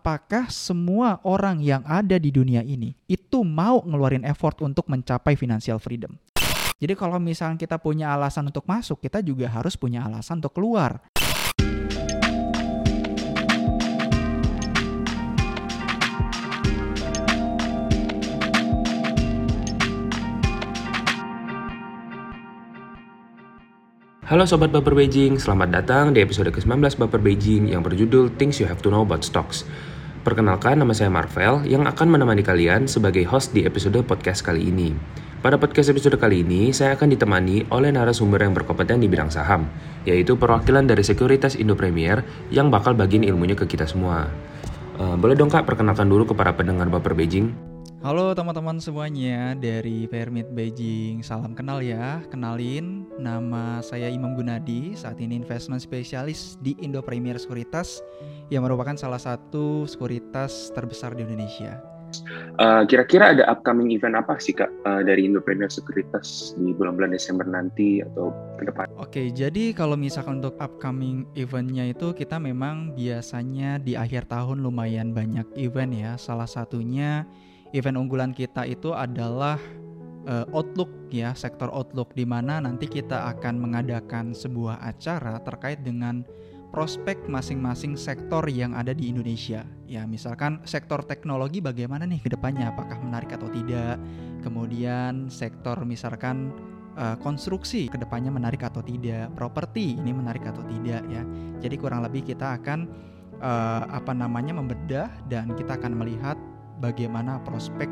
apakah semua orang yang ada di dunia ini itu mau ngeluarin effort untuk mencapai financial freedom. Jadi kalau misalnya kita punya alasan untuk masuk, kita juga harus punya alasan untuk keluar. Halo Sobat Baper Beijing, selamat datang di episode ke-19 Baper Beijing yang berjudul Things You Have to Know About Stocks. Perkenalkan, nama saya Marvel yang akan menemani kalian sebagai host di episode podcast kali ini. Pada podcast episode kali ini, saya akan ditemani oleh narasumber yang berkompeten di bidang saham, yaitu perwakilan dari Sekuritas Indo Premier yang bakal bagiin ilmunya ke kita semua. Uh, boleh dong kak, perkenalkan dulu ke para pendengar Baper Beijing. Halo teman-teman semuanya dari Permit Beijing. Salam kenal ya. Kenalin, nama saya Imam Gunadi, saat ini investment spesialis di Indo Premier Sekuritas yang merupakan salah satu sekuritas terbesar di Indonesia. Uh, kira-kira ada upcoming event apa sih kak uh, dari Indo Premier Sekuritas di bulan-bulan Desember nanti atau ke depan? Oke, jadi kalau misalkan untuk upcoming eventnya itu kita memang biasanya di akhir tahun lumayan banyak event ya. Salah satunya event unggulan kita itu adalah uh, Outlook ya, sektor Outlook di mana nanti kita akan mengadakan sebuah acara terkait dengan prospek masing-masing sektor yang ada di Indonesia. Ya, misalkan sektor teknologi bagaimana nih ke depannya, apakah menarik atau tidak. Kemudian sektor misalkan uh, konstruksi ke depannya menarik atau tidak, properti ini menarik atau tidak ya. Jadi kurang lebih kita akan uh, apa namanya membedah dan kita akan melihat bagaimana prospek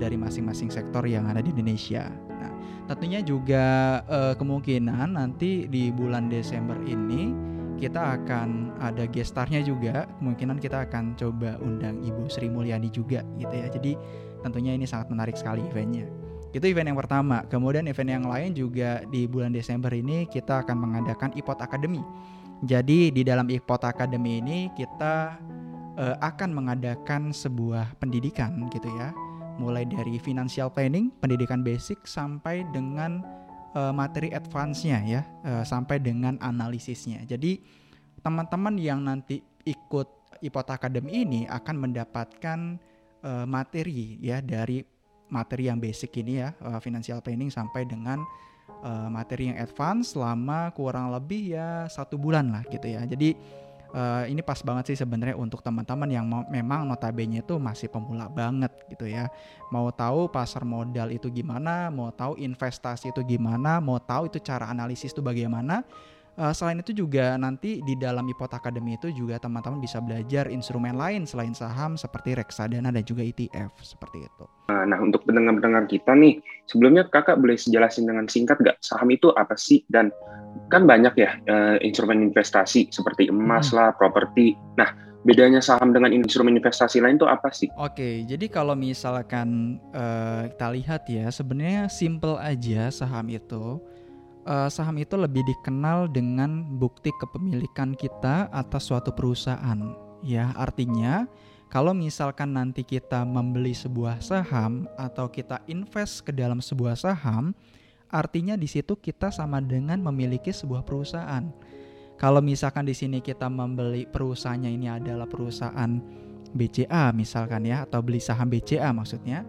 dari masing-masing sektor yang ada di Indonesia. Nah, tentunya juga uh, kemungkinan nanti di bulan Desember ini kita akan ada gestarnya juga. Kemungkinan kita akan coba undang Ibu Sri Mulyani juga gitu ya. Jadi tentunya ini sangat menarik sekali eventnya. Itu event yang pertama. Kemudian event yang lain juga di bulan Desember ini kita akan mengadakan IPOT Academy. Jadi di dalam IPOT Academy ini kita uh, akan mengadakan sebuah pendidikan gitu ya. Mulai dari financial planning pendidikan basic sampai dengan uh, materi advance-nya ya uh, sampai dengan analisisnya. Jadi teman-teman yang nanti ikut IPOT Academy ini akan mendapatkan uh, materi ya dari materi yang basic ini ya uh, financial planning sampai dengan uh, materi yang advance selama kurang lebih ya satu bulan lah gitu ya. Jadi uh, ini pas banget sih sebenarnya untuk teman-teman yang memang notabene itu masih pemula banget gitu ya. Mau tahu pasar modal itu gimana, mau tahu investasi itu gimana, mau tahu itu cara analisis itu bagaimana. Uh, selain itu juga nanti di dalam IPOT Academy itu juga teman-teman bisa belajar instrumen lain selain saham seperti reksadana dan juga ETF seperti itu. Nah untuk pendengar-pendengar kita nih, sebelumnya kakak boleh jelasin dengan singkat gak saham itu apa sih dan kan banyak ya uh, instrumen investasi seperti emas hmm. lah, properti. Nah bedanya saham dengan instrumen investasi lain itu apa sih? Oke, jadi kalau misalkan uh, kita lihat ya, sebenarnya simple aja saham itu uh, saham itu lebih dikenal dengan bukti kepemilikan kita atas suatu perusahaan. Ya, artinya kalau misalkan nanti kita membeli sebuah saham atau kita invest ke dalam sebuah saham, artinya di situ kita sama dengan memiliki sebuah perusahaan. Kalau misalkan di sini kita membeli perusahaannya ini adalah perusahaan BCA misalkan ya atau beli saham BCA maksudnya,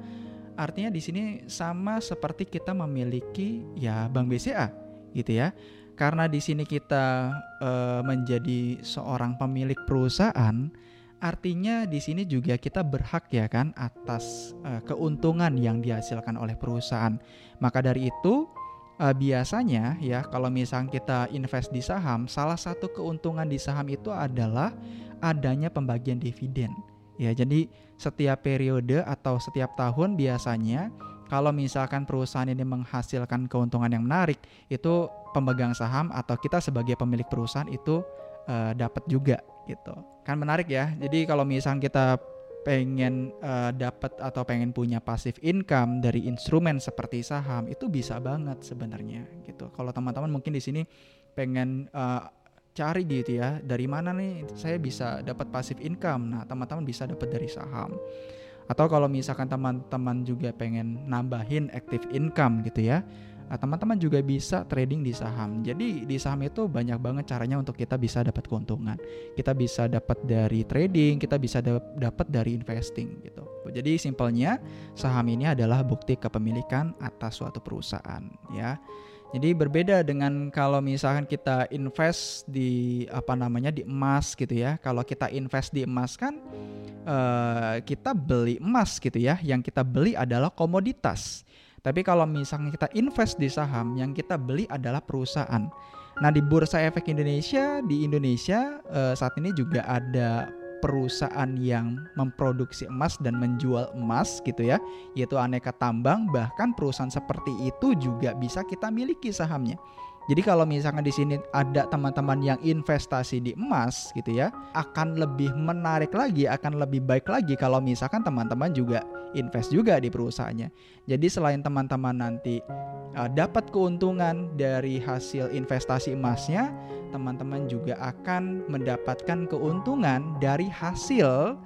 artinya di sini sama seperti kita memiliki ya bank BCA gitu ya. Karena di sini kita e, menjadi seorang pemilik perusahaan, artinya di sini juga kita berhak ya kan atas e, keuntungan yang dihasilkan oleh perusahaan. Maka dari itu e, biasanya ya kalau misalnya kita invest di saham, salah satu keuntungan di saham itu adalah adanya pembagian dividen. Ya, jadi setiap periode atau setiap tahun biasanya kalau misalkan perusahaan ini menghasilkan keuntungan yang menarik, itu pemegang saham atau kita sebagai pemilik perusahaan itu uh, dapat juga gitu. Kan menarik ya. Jadi kalau misalkan kita pengen uh, dapat atau pengen punya pasif income dari instrumen seperti saham itu bisa banget sebenarnya gitu. Kalau teman-teman mungkin di sini pengen uh, cari gitu ya, dari mana nih saya bisa dapat pasif income. Nah, teman-teman bisa dapat dari saham. Atau kalau misalkan teman-teman juga pengen nambahin active income gitu ya, Nah, teman-teman juga bisa trading di saham. Jadi di saham itu banyak banget caranya untuk kita bisa dapat keuntungan. Kita bisa dapat dari trading, kita bisa dapat dari investing gitu. Jadi simpelnya saham ini adalah bukti kepemilikan atas suatu perusahaan ya. Jadi berbeda dengan kalau misalkan kita invest di apa namanya di emas gitu ya. Kalau kita invest di emas kan uh, kita beli emas gitu ya. Yang kita beli adalah komoditas. Tapi kalau misalnya kita invest di saham, yang kita beli adalah perusahaan. Nah di Bursa Efek Indonesia di Indonesia uh, saat ini juga ada perusahaan yang memproduksi emas dan menjual emas gitu ya, yaitu aneka tambang, bahkan perusahaan seperti itu juga bisa kita miliki sahamnya. Jadi kalau misalkan di sini ada teman-teman yang investasi di emas gitu ya, akan lebih menarik lagi, akan lebih baik lagi kalau misalkan teman-teman juga invest juga di perusahaannya. Jadi selain teman-teman nanti uh, dapat keuntungan dari hasil investasi emasnya, teman-teman juga akan mendapatkan keuntungan dari hasil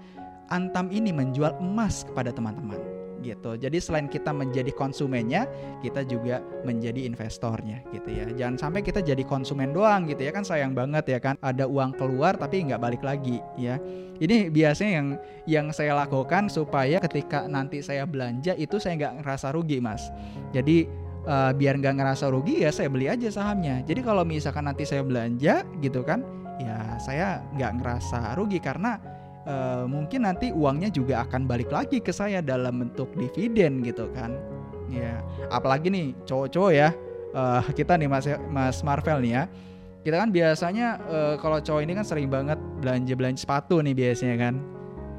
Antam ini menjual emas kepada teman-teman gitu. Jadi selain kita menjadi konsumennya, kita juga menjadi investornya gitu ya. Jangan sampai kita jadi konsumen doang gitu ya kan sayang banget ya kan. Ada uang keluar tapi nggak balik lagi ya. Ini biasanya yang yang saya lakukan supaya ketika nanti saya belanja itu saya nggak ngerasa rugi mas. Jadi uh, biar nggak ngerasa rugi ya saya beli aja sahamnya. Jadi kalau misalkan nanti saya belanja gitu kan, ya saya nggak ngerasa rugi karena uh, mungkin nanti uangnya juga akan balik lagi ke saya dalam bentuk dividen gitu kan. Ya apalagi nih cowok-cowok ya. Uh, kita nih mas mas Marvel nih ya. Kita kan biasanya uh, kalau cowok ini kan sering banget belanja belanja sepatu nih biasanya kan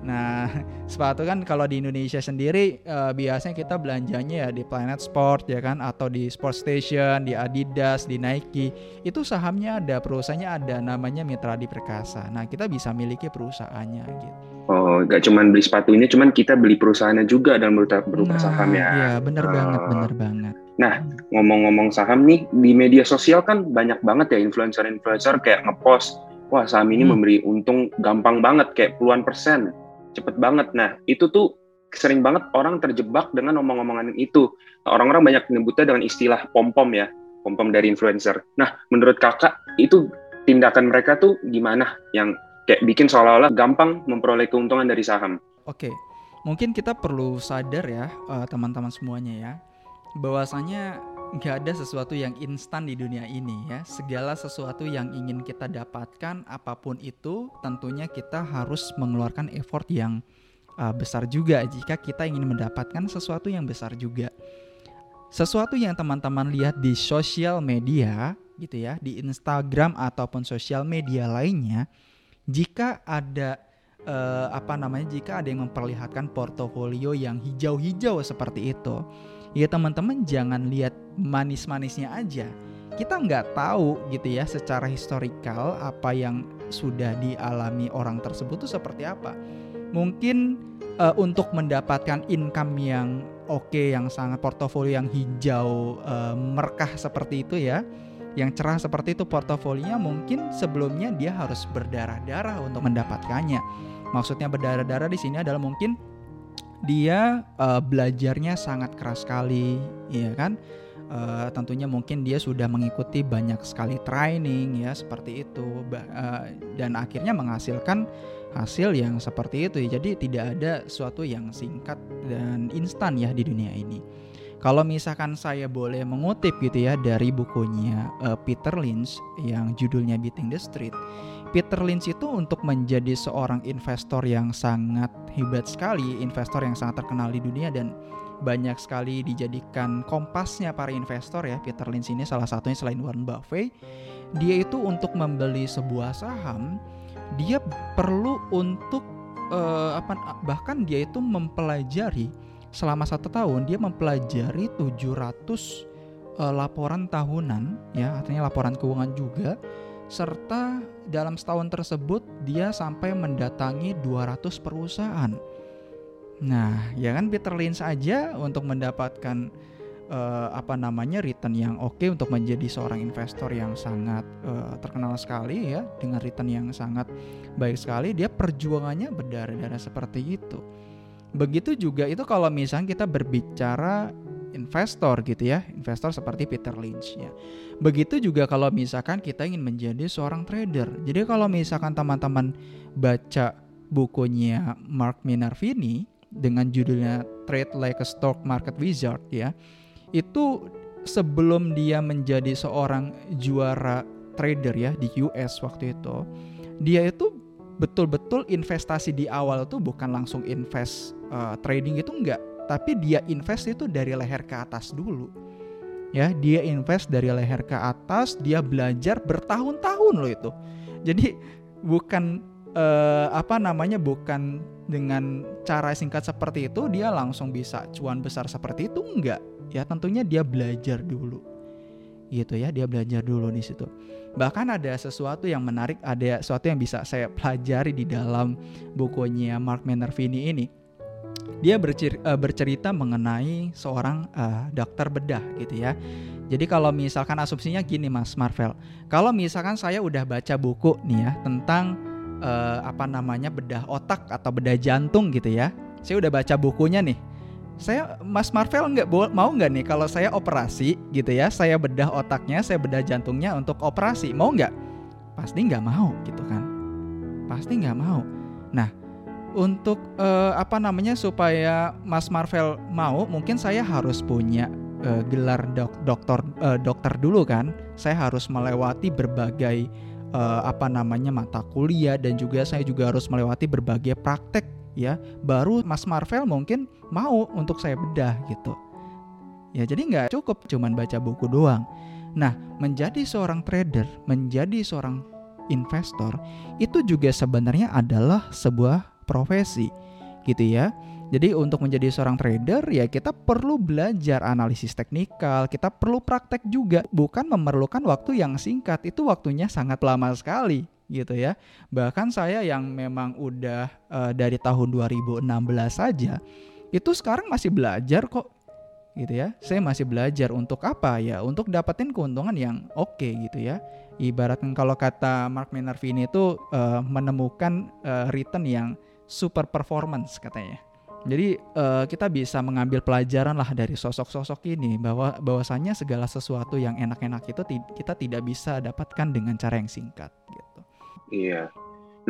Nah, sepatu kan kalau di Indonesia sendiri uh, biasanya kita belanjanya ya di Planet Sport ya kan atau di Sport Station, di Adidas, di Nike. Itu sahamnya ada, perusahaannya ada namanya Mitra Di Perkasa. Nah, kita bisa miliki perusahaannya gitu. Oh, gak cuma beli sepatunya, cuman kita beli perusahaannya juga dalam berupa, berupa nah, saham ya. Iya, bener oh. banget, bener banget. Nah, ngomong-ngomong saham nih, di media sosial kan banyak banget ya influencer-influencer kayak ngepost, wah saham ini hmm. memberi untung gampang banget, kayak puluhan persen cepet banget. Nah, itu tuh sering banget orang terjebak dengan omong-omongan itu. Orang-orang banyak menyebutnya dengan istilah pom-pom ya, pom-pom dari influencer. Nah, menurut kakak, itu tindakan mereka tuh gimana yang kayak bikin seolah-olah gampang memperoleh keuntungan dari saham? Oke, mungkin kita perlu sadar ya, uh, teman-teman semuanya ya, bahwasanya nggak ada sesuatu yang instan di dunia ini ya. Segala sesuatu yang ingin kita dapatkan apa pun itu tentunya kita harus mengeluarkan effort yang uh, besar juga jika kita ingin mendapatkan sesuatu yang besar juga. Sesuatu yang teman-teman lihat di sosial media gitu ya, di Instagram ataupun sosial media lainnya, jika ada uh, apa namanya jika ada yang memperlihatkan portofolio yang hijau-hijau seperti itu, ya teman-teman jangan lihat manis-manisnya aja. Kita nggak tahu gitu ya secara historikal apa yang sudah dialami orang tersebut itu seperti apa. Mungkin uh, untuk mendapatkan income yang oke, okay, yang sangat portofolio yang hijau uh, merkah seperti itu ya, yang cerah seperti itu portofolionya mungkin sebelumnya dia harus berdarah-darah untuk mendapatkannya. Maksudnya berdarah-darah di sini adalah mungkin dia uh, belajarnya sangat keras sekali, ya kan? uh, tentunya mungkin dia sudah mengikuti banyak sekali training ya seperti itu. Uh, dan akhirnya menghasilkan hasil yang seperti itu jadi tidak ada sesuatu yang singkat dan instan ya di dunia ini. Kalau misalkan saya boleh mengutip gitu ya dari bukunya uh, Peter Lynch yang judulnya Beating the Street Peter Lynch itu untuk menjadi seorang investor yang sangat hebat sekali investor yang sangat terkenal di dunia dan banyak sekali dijadikan kompasnya para investor ya. Peter Lynch ini salah satunya selain Warren Buffett dia itu untuk membeli sebuah saham dia perlu untuk uh, apa bahkan dia itu mempelajari selama satu tahun dia mempelajari 700 uh, eh, laporan tahunan ya artinya laporan keuangan juga serta dalam setahun tersebut dia sampai mendatangi 200 perusahaan Nah, ya kan Peter Lynch aja untuk mendapatkan uh, apa namanya return yang oke okay untuk menjadi seorang investor yang sangat uh, terkenal sekali ya dengan return yang sangat baik sekali, dia perjuangannya berdarah-darah seperti itu. Begitu juga itu kalau misalnya kita berbicara investor gitu ya, investor seperti Peter Lynch ya. Begitu juga kalau misalkan kita ingin menjadi seorang trader. Jadi kalau misalkan teman-teman baca bukunya Mark Minervini dengan judulnya Trade Like a Stock Market Wizard ya, itu sebelum dia menjadi seorang juara trader ya di US waktu itu, dia itu betul-betul investasi di awal tuh bukan langsung invest uh, trading itu enggak, tapi dia invest itu dari leher ke atas dulu. Ya dia invest dari leher ke atas dia belajar bertahun-tahun loh itu. Jadi bukan eh, apa namanya bukan dengan cara singkat seperti itu dia langsung bisa cuan besar seperti itu enggak. Ya tentunya dia belajar dulu. Gitu ya dia belajar dulu di situ. Bahkan ada sesuatu yang menarik ada sesuatu yang bisa saya pelajari di dalam bukunya Mark Minervini ini dia eh, bercerita mengenai seorang uh, dokter bedah gitu ya. Jadi kalau misalkan asumsinya gini Mas Marvel, kalau misalkan saya udah baca buku nih ya tentang uh, apa namanya bedah otak atau bedah jantung gitu ya, saya udah baca bukunya nih. Saya Mas Marvel nggak mau nggak nih kalau saya operasi gitu ya, saya bedah otaknya, saya bedah jantungnya untuk operasi, mau nggak? Pasti nggak mau gitu kan, pasti nggak mau. Nah untuk uh, apa namanya supaya Mas Marvel mau mungkin saya harus punya uh, gelar dok dokter uh, dokter dulu kan. Saya harus melewati berbagai uh, apa namanya mata kuliah dan juga saya juga harus melewati berbagai praktek ya. Baru Mas Marvel mungkin mau untuk saya bedah gitu. Ya jadi nggak cukup cuman baca buku doang. Nah menjadi seorang trader menjadi seorang investor itu juga sebenarnya adalah sebuah profesi gitu ya. Jadi untuk menjadi seorang trader ya kita perlu belajar analisis teknikal, kita perlu praktek juga, bukan memerlukan waktu yang singkat. Itu waktunya sangat lama sekali gitu ya. Bahkan saya yang memang udah uh, dari tahun 2016 saja itu sekarang masih belajar kok gitu ya. Saya masih belajar untuk apa ya? Untuk dapetin keuntungan yang oke okay, gitu ya. Ibaratkan kalau kata Mark Minervini itu uh, menemukan uh, return yang super performance katanya. Jadi uh, kita bisa mengambil pelajaran lah dari sosok-sosok ini bahwa bahwasanya segala sesuatu yang enak-enak itu kita tidak bisa dapatkan dengan cara yang singkat gitu. Iya.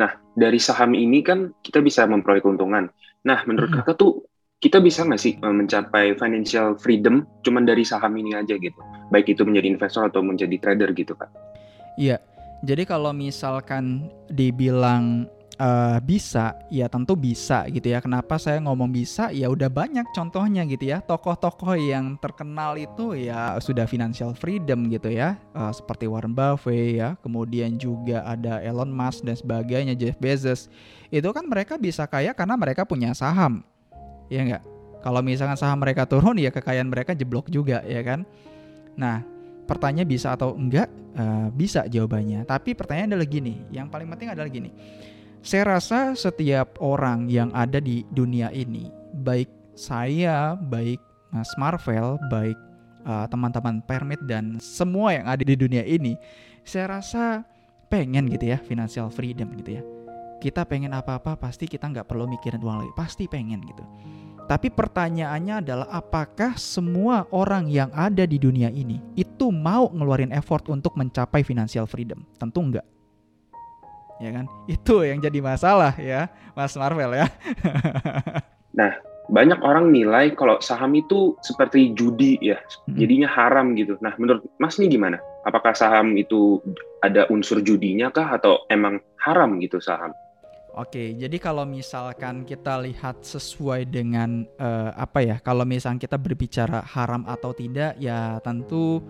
Nah, dari saham ini kan kita bisa memperoleh keuntungan. Nah, menurut hmm. kakak tuh kita bisa nggak sih eh, mencapai financial freedom cuman dari saham ini aja gitu? Baik itu menjadi investor atau menjadi trader gitu, Kak. Iya. Jadi kalau misalkan dibilang uh, bisa, ya tentu bisa gitu ya. Kenapa saya ngomong bisa? Ya udah banyak contohnya gitu ya. Tokoh-tokoh yang terkenal itu ya sudah financial freedom gitu ya. Uh, seperti Warren Buffett ya. Kemudian juga ada Elon Musk dan sebagainya, Jeff Bezos. Itu kan mereka bisa kaya karena mereka punya saham. Ya enggak? Kalau misalkan saham mereka turun ya kekayaan mereka jeblok juga ya kan. Nah, pertanyaan bisa atau enggak? Uh, bisa jawabannya. Tapi pertanyaan adalah gini, yang paling penting adalah gini saya rasa setiap orang yang ada di dunia ini, baik saya, baik Mas Marvel, baik uh, teman-teman permit dan semua yang ada di dunia ini, saya rasa pengen gitu ya financial freedom gitu ya. Kita pengen apa-apa pasti kita nggak perlu mikirin uang lagi, pasti pengen gitu. Tapi pertanyaannya adalah apakah semua orang yang ada di dunia ini itu mau ngeluarin effort untuk mencapai financial freedom? Tentu enggak ya kan? Itu yang jadi masalah ya, Mas Marvel ya. nah, banyak orang nilai kalau saham itu seperti judi ya, hmm. jadinya haram gitu. Nah, menurut Mas ini gimana? Apakah saham itu ada unsur judinya kah atau emang haram gitu saham? Oke, jadi kalau misalkan kita lihat sesuai dengan uh, apa ya, kalau misalkan kita berbicara haram atau tidak, ya tentu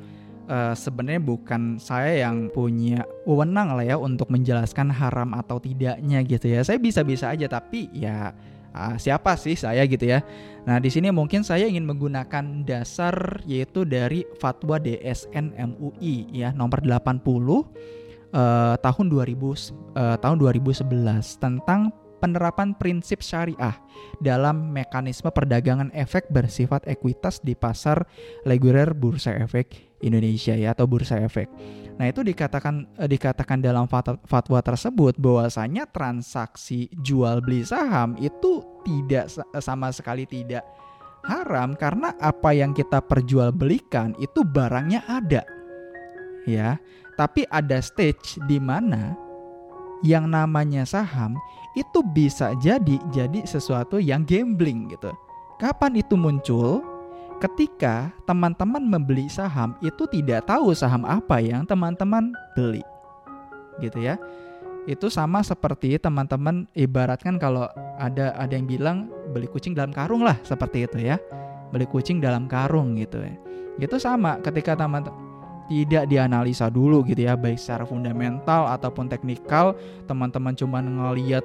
uh, sebenarnya bukan saya yang punya wewenang lah ya untuk menjelaskan haram atau tidaknya gitu ya. Saya bisa-bisa aja tapi ya uh, siapa sih saya gitu ya. Nah, di sini mungkin saya ingin menggunakan dasar yaitu dari fatwa DSN MUI ya nomor 80 uh, eh, tahun 2000 uh, tahun 2011 tentang penerapan prinsip syariah dalam mekanisme perdagangan efek bersifat ekuitas di pasar reguler bursa efek Indonesia ya atau bursa efek. Nah, itu dikatakan eh, dikatakan dalam fatwa tersebut bahwasanya transaksi jual beli saham itu tidak sama sekali tidak Haram karena apa yang kita perjualbelikan itu barangnya ada. Ya, tapi ada stage di mana yang namanya saham itu bisa jadi jadi sesuatu yang gambling gitu. Kapan itu muncul? Ketika teman-teman membeli saham itu tidak tahu saham apa yang teman-teman beli. Gitu ya. Itu sama seperti teman-teman ibaratkan kalau ada ada yang bilang beli kucing dalam karung lah seperti itu ya. Beli kucing dalam karung gitu ya. Itu sama ketika teman-teman tidak dianalisa dulu gitu ya baik secara fundamental ataupun teknikal teman-teman cuma ngeliat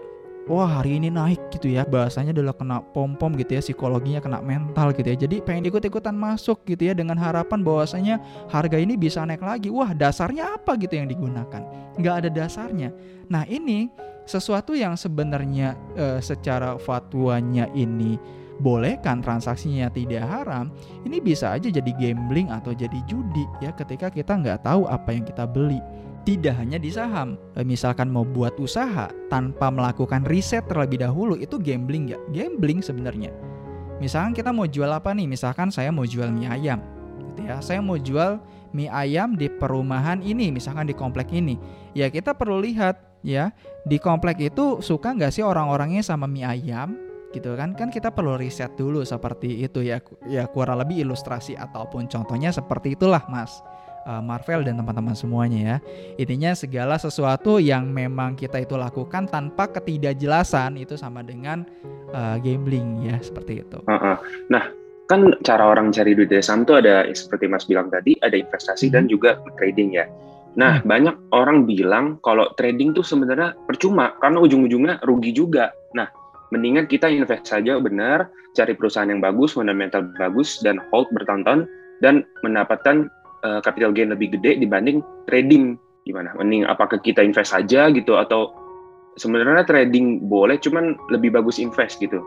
wah hari ini naik gitu ya. Bahasanya adalah kena pom pom gitu ya psikologinya kena mental gitu ya. Jadi pengen ikut ikutan masuk gitu ya dengan harapan bahwasanya harga ini bisa naik lagi. Wah dasarnya apa gitu yang digunakan? Nggak ada dasarnya. Nah ini sesuatu yang sebenarnya e, secara fatwanya ini boleh kan transaksinya tidak haram, ini bisa aja jadi gambling atau jadi judi ya ketika kita nggak tahu apa yang kita beli. Tidak hanya di saham, eh, misalkan mau buat usaha tanpa melakukan riset terlebih dahulu itu gambling nggak? Gambling sebenarnya. Misalkan kita mau jual apa nih? Misalkan saya mau jual mie ayam, gitu ya. Saya mau jual mie ayam di perumahan ini, misalkan di komplek ini. Ya kita perlu lihat ya di komplek itu suka nggak sih orang-orangnya sama mie ayam gitu kan kan kita perlu riset dulu seperti itu ya ya kurang lebih ilustrasi ataupun contohnya seperti itulah mas uh, Marvel dan teman-teman semuanya ya intinya segala sesuatu yang memang kita itu lakukan tanpa ketidakjelasan itu sama dengan uh, gambling ya seperti itu uh -uh. nah kan cara orang cari duit dari saham tuh ada seperti Mas bilang tadi ada investasi hmm. dan juga trading ya Nah, hmm. banyak orang bilang kalau trading tuh sebenarnya percuma karena ujung-ujungnya rugi juga. Nah, mendingan kita invest saja benar, cari perusahaan yang bagus, fundamental bagus, dan hold bertonton dan mendapatkan uh, capital gain lebih gede dibanding trading. Gimana? Mending apakah kita invest saja gitu atau sebenarnya trading boleh, cuman lebih bagus invest gitu?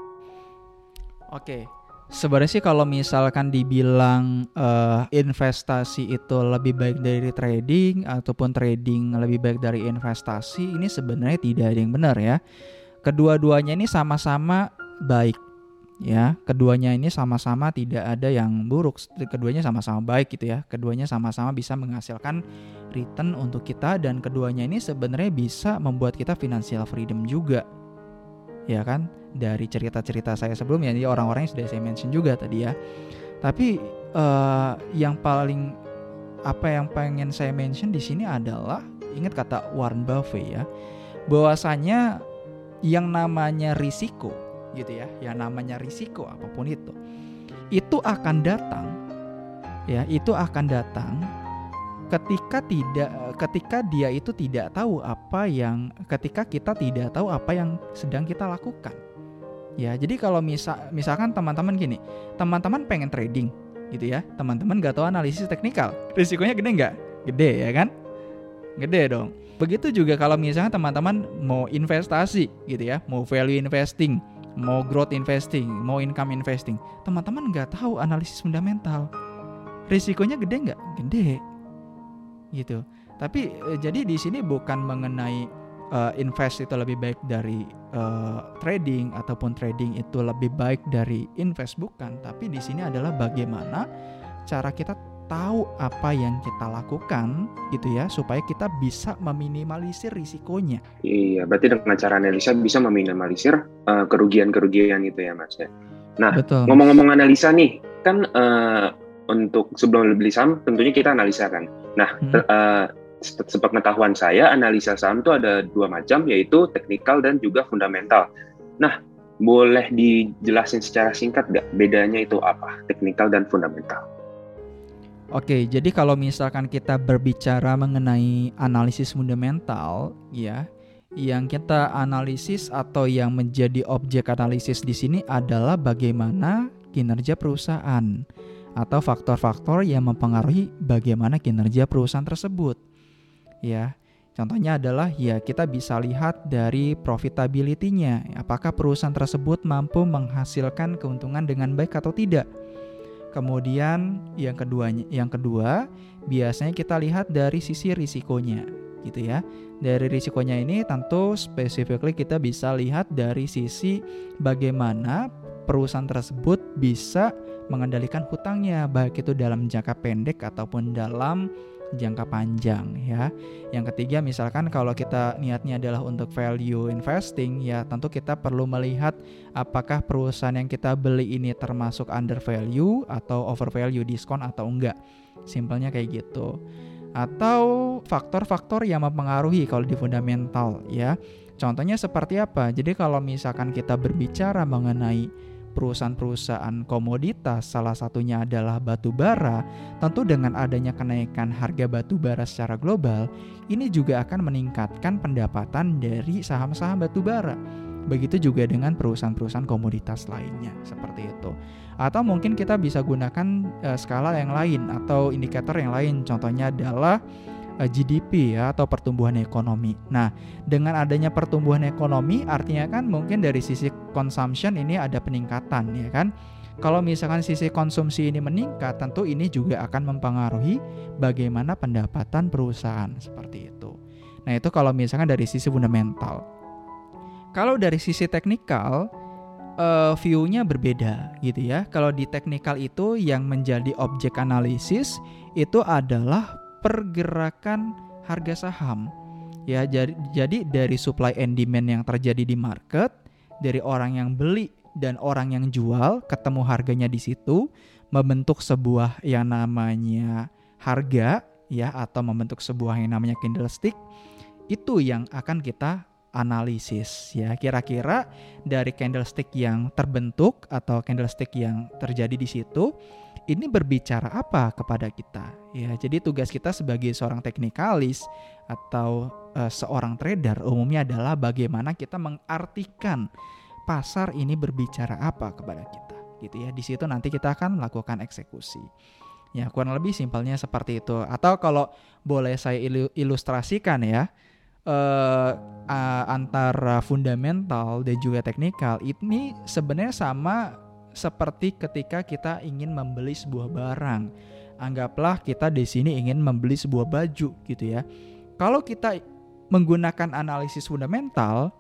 Oke. Sebenarnya sih kalau misalkan dibilang uh, investasi itu lebih baik dari trading ataupun trading lebih baik dari investasi, ini sebenarnya tidak ada yang benar ya kedua-duanya ini sama-sama baik ya keduanya ini sama-sama tidak ada yang buruk. Keduanya sama-sama baik gitu ya. Keduanya sama-sama bisa menghasilkan return untuk kita dan keduanya ini sebenarnya bisa membuat kita financial freedom juga. Ya kan? Dari cerita-cerita saya sebelumnya ini orang-orang yang sudah saya mention juga tadi ya. Tapi uh, yang paling apa yang pengen saya mention di sini adalah ingat kata Warren Buffett ya bahwasanya yang namanya risiko gitu ya, yang namanya risiko apa pun itu, itu akan datang ya, itu akan datang ketika tidak ketika dia itu tidak tahu apa yang ketika kita tidak tahu apa yang sedang kita lakukan. Ya, jadi kalau misal misalkan teman-teman gini, teman-teman pengen trading gitu ya, teman-teman gak tahu analisis teknikal, risikonya gede nggak? Gede ya kan? Gede dong. Begitu juga kalau misalnya teman-teman mau investasi gitu ya, mau value investing, mau growth investing, mau income investing, teman-teman nggak tahu analisis fundamental. Risikonya gede nggak? Gede. Gitu. Tapi eh, jadi di sini bukan mengenai uh, invest itu lebih baik dari uh, trading ataupun trading itu lebih baik dari invest bukan, tapi di sini adalah bagaimana cara kita tahu apa yang kita lakukan gitu ya supaya kita bisa meminimalisir risikonya. Iya, berarti dengan cara analisa bisa meminimalisir uh, kerugian-kerugian itu ya Mas ya. Nah, ngomong-ngomong analisa nih, kan uh, untuk sebelum beli saham tentunya kita analisa kan. Nah, hmm. uh, sepengetahuan saya analisa saham itu ada dua macam yaitu teknikal dan juga fundamental. Nah, boleh dijelasin secara singkat nggak bedanya itu apa teknikal dan fundamental? Oke, jadi kalau misalkan kita berbicara mengenai analisis fundamental, ya, yang kita analisis atau yang menjadi objek analisis di sini adalah bagaimana kinerja perusahaan atau faktor-faktor yang mempengaruhi bagaimana kinerja perusahaan tersebut. Ya, contohnya adalah ya kita bisa lihat dari profitability-nya, apakah perusahaan tersebut mampu menghasilkan keuntungan dengan baik atau tidak Kemudian yang keduanya, yang kedua biasanya kita lihat dari sisi risikonya, gitu ya. Dari risikonya ini tentu specifically kita bisa lihat dari sisi bagaimana perusahaan tersebut bisa mengendalikan hutangnya baik itu dalam jangka pendek ataupun dalam jangka panjang ya. Yang ketiga misalkan kalau kita niatnya adalah untuk value investing ya tentu kita perlu melihat apakah perusahaan yang kita beli ini termasuk under value atau over value diskon atau enggak. Simpelnya kayak gitu. Atau faktor-faktor yang mempengaruhi kalau di fundamental ya. Contohnya seperti apa? Jadi kalau misalkan kita berbicara mengenai perusahaan-perusahaan komoditas, salah satunya adalah batu bara, tentu dengan adanya kenaikan harga batu bara secara global, ini juga akan meningkatkan pendapatan dari saham-saham batu bara. Begitu juga dengan perusahaan-perusahaan komoditas lainnya, seperti itu. Atau mungkin kita bisa gunakan uh, skala yang lain atau indikator yang lain, contohnya adalah GDP ya atau pertumbuhan ekonomi. Nah, dengan adanya pertumbuhan ekonomi artinya kan mungkin dari sisi consumption ini ada peningkatan ya kan. Kalau misalkan sisi konsumsi ini meningkat, tentu ini juga akan mempengaruhi bagaimana pendapatan perusahaan seperti itu. Nah, itu kalau misalkan dari sisi fundamental. Kalau dari sisi teknikal, uh, view-nya berbeda gitu ya. Kalau di teknikal itu yang menjadi objek analisis itu adalah pergerakan harga saham. Ya, jadi, jadi dari supply and demand yang terjadi di market, dari orang yang beli dan orang yang jual ketemu harganya di situ membentuk sebuah yang namanya harga ya atau membentuk sebuah yang namanya candlestick itu yang akan kita analisis ya kira-kira dari candlestick yang terbentuk atau candlestick yang terjadi di situ ini berbicara apa kepada kita? Ya jadi tugas kita sebagai seorang teknikalis atau uh, seorang trader umumnya adalah bagaimana kita mengartikan pasar ini berbicara apa kepada kita gitu ya. Di situ nanti kita akan melakukan eksekusi. Ya kurang lebih simpelnya seperti itu. Atau kalau boleh saya ilustrasikan ya uh, antara fundamental dan juga teknikal ini sebenarnya sama seperti ketika kita ingin membeli sebuah barang. Anggaplah kita di sini ingin membeli sebuah baju gitu ya. Kalau kita menggunakan analisis fundamental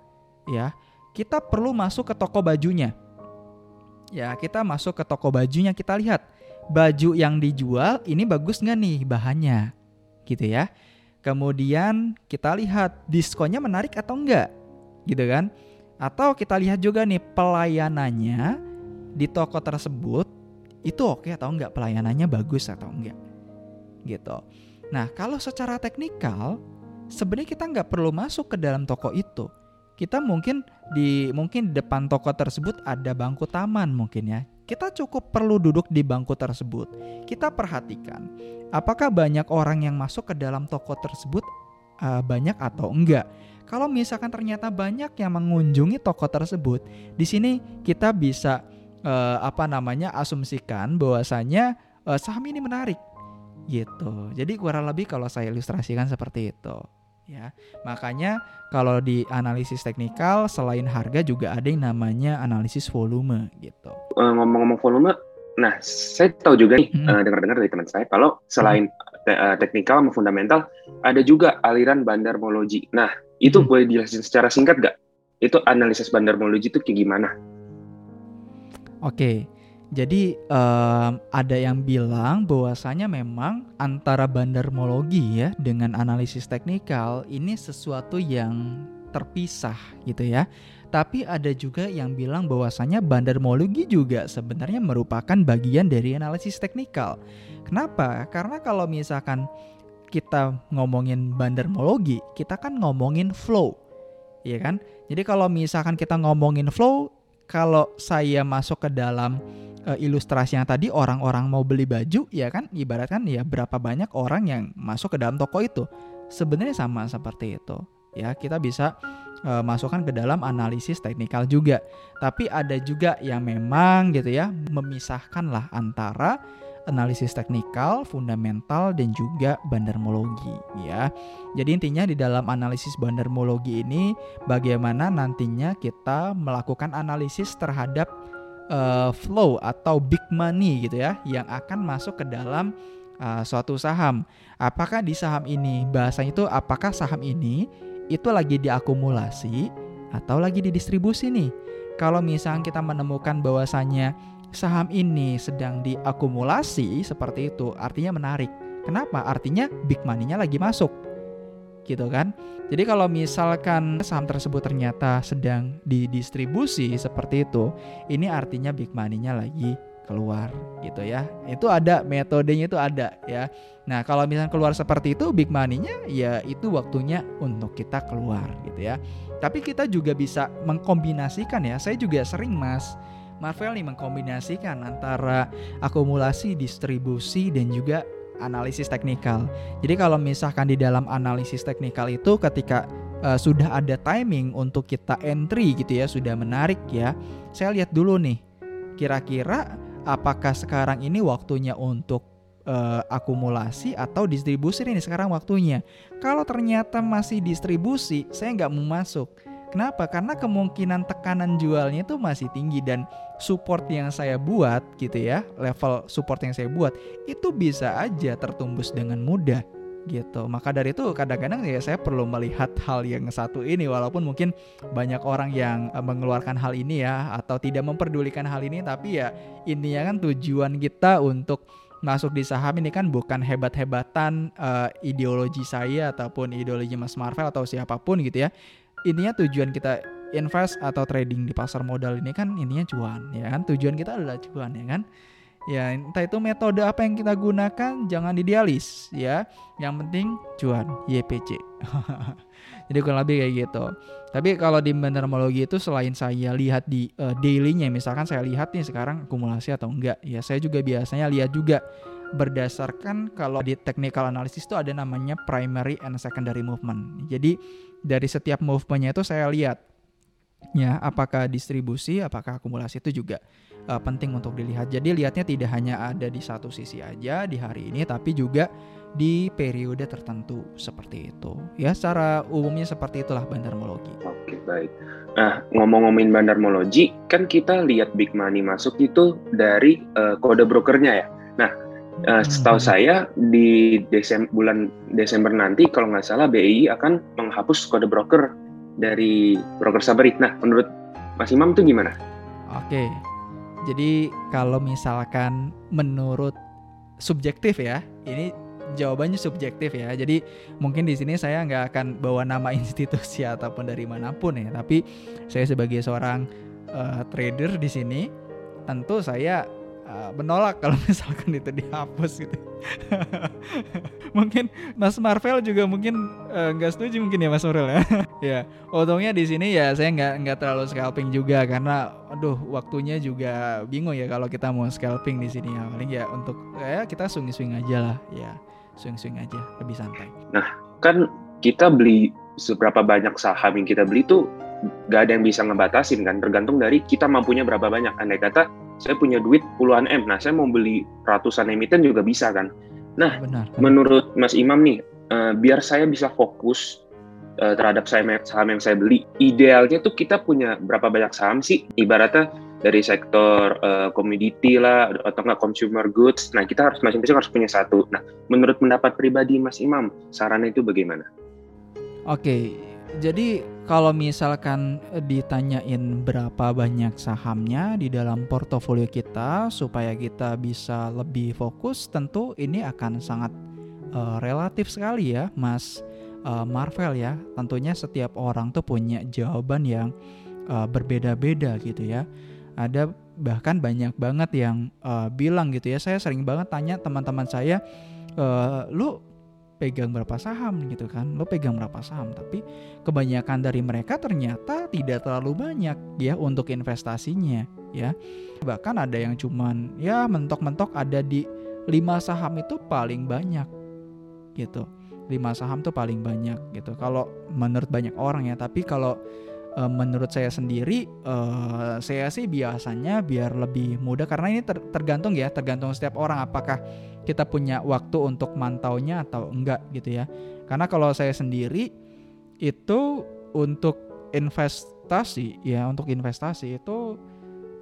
ya, kita perlu masuk ke toko bajunya. Ya, kita masuk ke toko bajunya, kita lihat baju yang dijual ini bagus nggak nih bahannya, gitu ya. Kemudian kita lihat diskonnya menarik atau enggak, gitu kan? Atau kita lihat juga nih pelayanannya di toko tersebut itu oke atau enggak pelayanannya bagus atau enggak gitu. Nah kalau secara teknikal sebenarnya kita nggak perlu masuk ke dalam toko itu. Kita mungkin di mungkin di depan toko tersebut ada bangku taman mungkin ya. Kita cukup perlu duduk di bangku tersebut. Kita perhatikan apakah banyak orang yang masuk ke dalam toko tersebut uh, banyak atau enggak. Kalau misalkan ternyata banyak yang mengunjungi toko tersebut, di sini kita bisa uh, apa namanya asumsikan bahwasanya uh, saham ini menarik gitu. Jadi kurang lebih kalau saya ilustrasikan seperti itu ya. Makanya kalau di analisis teknikal selain harga juga ada yang namanya analisis volume gitu. Uh, ngomong-ngomong volume, nah saya tahu juga nih hmm. uh, dengar-dengar dari teman saya kalau selain hmm. te uh, teknikal sama fundamental ada juga aliran bandarmologi. Nah itu hmm. boleh dijelasin secara singkat gak? Itu analisis bandarmologi itu kayak gimana? Oke, jadi um, ada yang bilang bahwasanya memang antara bandarmologi ya dengan analisis teknikal ini sesuatu yang terpisah gitu ya. Tapi ada juga yang bilang bahwasanya bandarmologi juga sebenarnya merupakan bagian dari analisis teknikal. Kenapa? Karena kalau misalkan kita ngomongin bandarmologi, kita kan ngomongin flow. Iya kan? Jadi kalau misalkan kita ngomongin flow, kalau saya masuk ke dalam uh, ilustrasi yang tadi orang-orang mau beli baju ya kan ibaratkan ya berapa banyak orang yang masuk ke dalam toko itu. Sebenarnya sama seperti itu ya. Kita bisa uh, masukkan ke dalam analisis teknikal juga. Tapi ada juga yang memang gitu ya memisahkan lah antara analisis teknikal, fundamental, dan juga bandarmologi ya. Jadi intinya di dalam analisis bandarmologi ini bagaimana nantinya kita melakukan analisis terhadap uh, flow atau big money gitu ya yang akan masuk ke dalam uh, suatu saham. Apakah di saham ini bahasanya itu apakah saham ini itu lagi diakumulasi atau lagi didistribusi nih? kalau misalnya kita menemukan bahwasannya saham ini sedang diakumulasi seperti itu, artinya menarik. Kenapa? Artinya big money-nya lagi masuk. Gitu kan? Jadi kalau misalkan saham tersebut ternyata sedang didistribusi seperti itu, ini artinya big money-nya lagi keluar gitu ya. Itu ada metodenya itu ada ya. Nah, kalau misalnya keluar seperti itu big money-nya ya itu waktunya untuk kita keluar gitu ya. Tapi kita juga bisa mengkombinasikan ya. Saya juga sering Mas Marvel nih mengkombinasikan antara akumulasi, distribusi dan juga analisis teknikal. Jadi kalau misalkan di dalam analisis teknikal itu ketika uh, sudah ada timing untuk kita entry gitu ya, sudah menarik ya. Saya lihat dulu nih, kira-kira apakah sekarang ini waktunya untuk uh, akumulasi atau distribusi ini sekarang waktunya. Kalau ternyata masih distribusi, saya nggak mau masuk. Kenapa? Karena kemungkinan tekanan jualnya itu masih tinggi dan support yang saya buat gitu ya, level support yang saya buat itu bisa aja tertumbus dengan mudah gitu. Maka dari itu kadang-kadang ya saya perlu melihat hal yang satu ini walaupun mungkin banyak orang yang eh, mengeluarkan hal ini ya atau tidak memperdulikan hal ini tapi ya intinya kan tujuan kita untuk masuk di saham ini kan bukan hebat-hebatan uh, ideologi saya ataupun ideologi Mas Marvel atau siapa pun gitu ya intinya tujuan kita invest atau trading di pasar modal ini kan intinya cuan ya kan? Tujuan kita adalah cuan ya kan? Ya entah itu metode apa yang kita gunakan jangan idealis ya. Yang penting cuan YPC jadi kurang lebih kayak gitu. Tapi kalau di bendermologi itu selain saya lihat di uh, dailynya misalkan saya lihat nih sekarang akumulasi atau enggak ya saya juga biasanya lihat juga berdasarkan kalau di technical analysis itu ada namanya primary and secondary movement. Jadi dari setiap movementnya itu saya lihat ya apakah distribusi apakah akumulasi itu juga uh, penting untuk dilihat. Jadi lihatnya tidak hanya ada di satu sisi aja di hari ini tapi juga di periode tertentu seperti itu. Ya secara umumnya seperti itulah bandarmologi oke baik. Nah ngomong-ngomongin bandarmologi kan kita lihat big money masuk itu dari uh, kode brokernya ya. Nah Uh, setahu hmm. saya di Desem bulan Desember nanti kalau nggak salah BI akan menghapus kode broker dari broker Sabrit. Nah, menurut Mas Imam itu gimana? Oke. Jadi kalau misalkan menurut subjektif ya, ini jawabannya subjektif ya. Jadi mungkin di sini saya nggak akan bawa nama institusi ataupun dari mana pun ya, tapi saya sebagai seorang uh, trader di sini tentu saya uh, menolak kalau misalkan itu dihapus gitu. mungkin Mas Marvel juga mungkin eh, nggak uh, setuju mungkin ya Mas Marvel ya. ya, untungnya di sini ya saya nggak nggak terlalu scalping juga karena aduh waktunya juga bingung ya kalau kita mau scalping di sini ya. Paling ya untuk ya kita swing-swing aja lah ya. Swing-swing aja lebih santai. Nah, kan kita beli seberapa banyak saham yang kita beli tuh gak ada yang bisa ngebatasin kan. Tergantung dari kita mampunya berapa banyak. Andai kata saya punya duit puluhan M. Nah saya mau beli ratusan emiten juga bisa kan. Nah benar, benar. menurut Mas Imam nih uh, biar saya bisa fokus uh, terhadap saham, saham yang saya beli idealnya tuh kita punya berapa banyak saham sih? Ibaratnya dari sektor uh, komoditi lah atau enggak consumer goods. Nah kita harus masing-masing harus punya satu. Nah menurut pendapat pribadi Mas Imam sarannya itu bagaimana? Oke, jadi kalau misalkan ditanyain berapa banyak sahamnya di dalam portofolio kita supaya kita bisa lebih fokus, tentu ini akan sangat uh, relatif sekali ya, Mas uh, Marvel ya. Tentunya setiap orang tuh punya jawaban yang uh, berbeda-beda gitu ya. Ada bahkan banyak banget yang uh, bilang gitu ya. Saya sering banget tanya teman-teman saya, uh, lu pegang berapa saham gitu kan. Lo pegang berapa saham tapi kebanyakan dari mereka ternyata tidak terlalu banyak ya untuk investasinya ya. Bahkan ada yang cuman ya mentok-mentok ada di lima saham itu paling banyak gitu. Lima saham tuh paling banyak gitu. Kalau menurut banyak orang ya tapi kalau uh, menurut saya sendiri uh, saya sih biasanya biar lebih mudah karena ini ter tergantung ya tergantung setiap orang apakah kita punya waktu untuk mantaunya atau enggak gitu ya karena kalau saya sendiri itu untuk investasi ya untuk investasi itu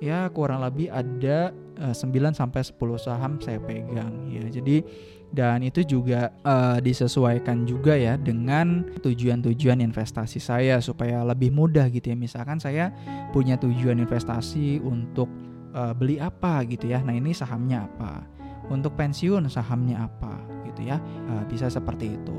ya kurang lebih ada uh, 9 sampai 10 saham saya pegang ya. Jadi dan itu juga uh, disesuaikan juga ya dengan tujuan-tujuan investasi saya supaya lebih mudah gitu ya. Misalkan saya punya tujuan investasi untuk uh, beli apa gitu ya. Nah, ini sahamnya apa? Untuk pensiun sahamnya apa gitu ya. Uh, bisa seperti itu.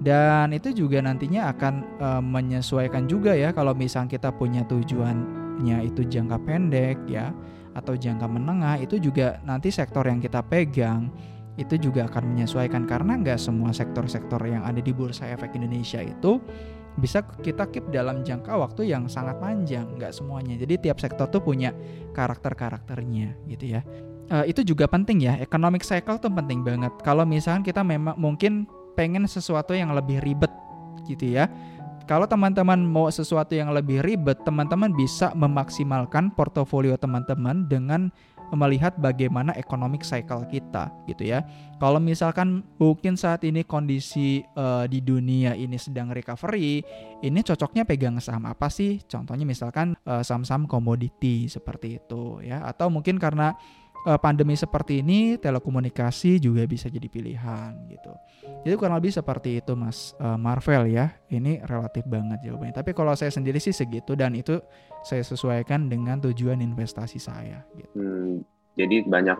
Dan itu juga nantinya akan uh, menyesuaikan juga ya kalau misalnya kita punya tujuannya itu jangka pendek ya atau jangka menengah itu juga nanti sektor yang kita pegang itu juga akan menyesuaikan karena nggak semua sektor-sektor yang ada di Bursa Efek Indonesia itu bisa kita keep dalam jangka waktu yang sangat panjang nggak semuanya jadi tiap sektor tuh punya karakter-karakternya gitu ya uh, itu juga penting ya economic cycle tuh penting banget kalau misalkan kita memang mungkin pengen sesuatu yang lebih ribet gitu ya kalau teman-teman mau sesuatu yang lebih ribet, teman-teman bisa memaksimalkan portofolio teman-teman dengan melihat bagaimana economic cycle kita gitu ya. Kalau misalkan mungkin saat ini kondisi uh, di dunia ini sedang recovery, ini cocoknya pegang saham apa sih? Contohnya misalkan uh, saham-saham komoditi seperti itu ya atau mungkin karena pandemi seperti ini telekomunikasi juga bisa jadi pilihan gitu. Jadi kurang lebih seperti itu Mas uh, Marvel ya. Ini relatif banget jawabannya. Tapi kalau saya sendiri sih segitu dan itu saya sesuaikan dengan tujuan investasi saya. Gitu. Hmm, jadi banyak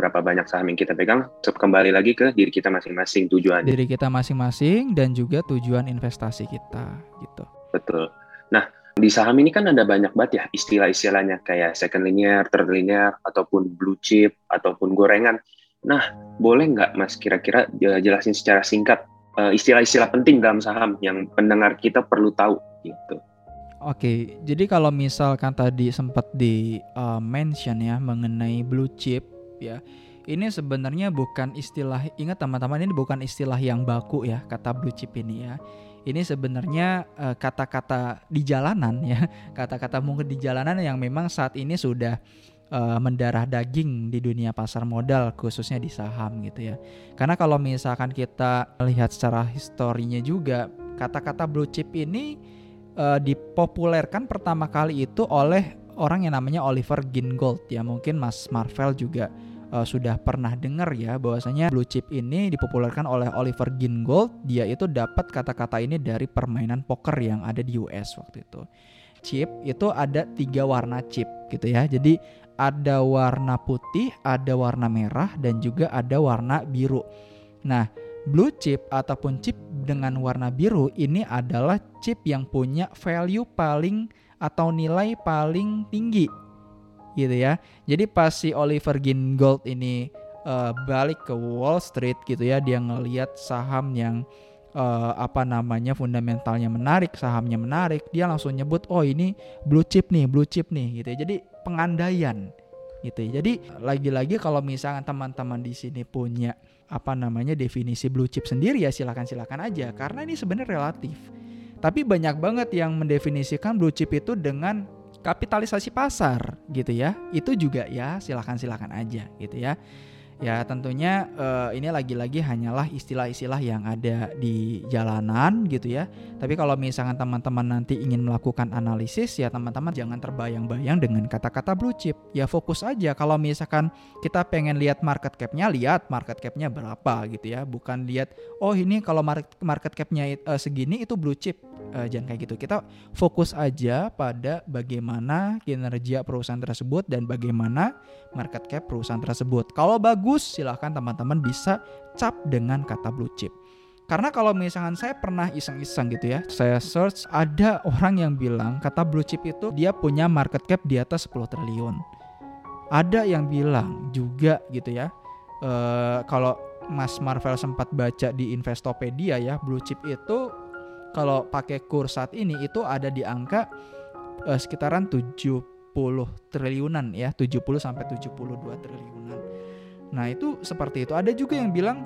berapa banyak saham yang kita pegang kembali lagi ke diri kita masing-masing tujuan. Diri kita masing-masing dan juga tujuan investasi kita gitu. Betul. Nah di saham ini kan ada banyak banget ya istilah-istilahnya kayak second linear, third linear, ataupun blue chip, ataupun gorengan. Nah, boleh nggak Mas kira-kira jelasin secara singkat eh, istilah-istilah penting dalam saham yang pendengar kita perlu tahu gitu? Oke, jadi kalau misalkan tadi sempat di uh, mention ya mengenai blue chip ya, ini sebenarnya bukan istilah ingat teman-teman ini bukan istilah yang baku ya kata blue chip ini ya. Ini sebenarnya kata kata-kata di jalanan ya, kata-kata mungkin di jalanan yang memang saat ini sudah uh, mendarah daging di dunia pasar modal khususnya di saham gitu ya. Karena kalau misalkan kita lihat secara historinya juga kata-kata blue chip ini uh, dipopulerkan pertama kali itu oleh orang yang namanya Oliver Gingold ya mungkin Mas Marvel juga uh, sudah pernah dengar ya bahwasanya blue chip ini dipopulerkan oleh Oliver Gingold dia itu dapat kata-kata ini dari permainan poker yang ada di US waktu itu. Chip itu ada tiga warna chip gitu ya. Jadi ada warna putih ada warna merah dan juga ada warna biru. Nah Blue chip ataupun chip dengan warna biru ini adalah chip yang punya value paling atau nilai paling tinggi gitu ya. Jadi pas si Oliver Gingold ini uh, balik ke Wall Street gitu ya, dia ngelihat saham yang uh, apa namanya fundamentalnya menarik, sahamnya menarik, dia langsung nyebut oh ini blue chip nih, blue chip nih gitu ya. Jadi pengandaian gitu ya. Jadi lagi-lagi kalau misalnya teman-teman di sini punya apa namanya definisi blue chip sendiri ya silakan silakan aja karena ini sebenarnya relatif. Tapi banyak banget yang mendefinisikan blue chip itu dengan kapitalisasi pasar gitu ya. Itu juga ya silakan silakan aja gitu ya. Ya tentunya uh, ini lagi-lagi hanyalah istilah-istilah yang ada di jalanan gitu ya. Tapi kalau misalkan teman-teman nanti ingin melakukan analisis ya teman-teman jangan terbayang-bayang dengan kata-kata blue chip. Ya fokus aja kalau misalkan kita pengen lihat market cap-nya, lihat market cap-nya berapa gitu ya. Bukan lihat oh ini kalau market cap-nya uh, segini itu blue chip. Uh, jangan kayak gitu. Kita fokus aja pada bagaimana kinerja perusahaan tersebut dan bagaimana market cap perusahaan tersebut. Kalau bagus, silahkan teman-teman bisa cap dengan kata blue chip. Karena kalau misalkan saya pernah iseng-iseng gitu ya, saya search ada orang yang bilang kata blue chip itu dia punya market cap di atas 10 triliun. Ada yang bilang juga gitu ya, uh, kalau Mas Marvel sempat baca di Investopedia ya, blue chip itu kalau pakai kurs saat ini itu ada di angka uh, sekitaran 70 triliunan ya, 70 sampai 72 triliunan. Nah, itu seperti itu. Ada juga yang bilang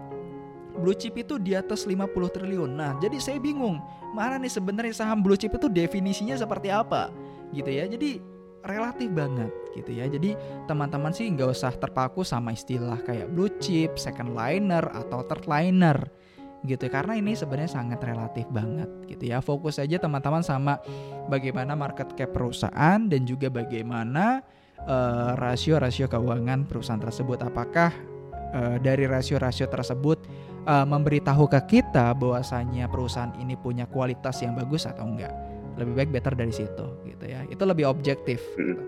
blue chip itu di atas 50 triliun. Nah, jadi saya bingung, mana nih sebenarnya saham blue chip itu definisinya seperti apa? Gitu ya. Jadi relatif banget gitu ya. Jadi teman-teman sih nggak usah terpaku sama istilah kayak blue chip, second liner atau third liner gitu karena ini sebenarnya sangat relatif banget gitu ya fokus aja teman-teman sama bagaimana market cap perusahaan dan juga bagaimana uh, rasio-rasio keuangan perusahaan tersebut. Apakah uh, dari rasio-rasio tersebut uh, memberitahu ke kita bahwasanya perusahaan ini punya kualitas yang bagus atau enggak? Lebih baik better dari situ gitu ya. Itu lebih objektif. Hmm.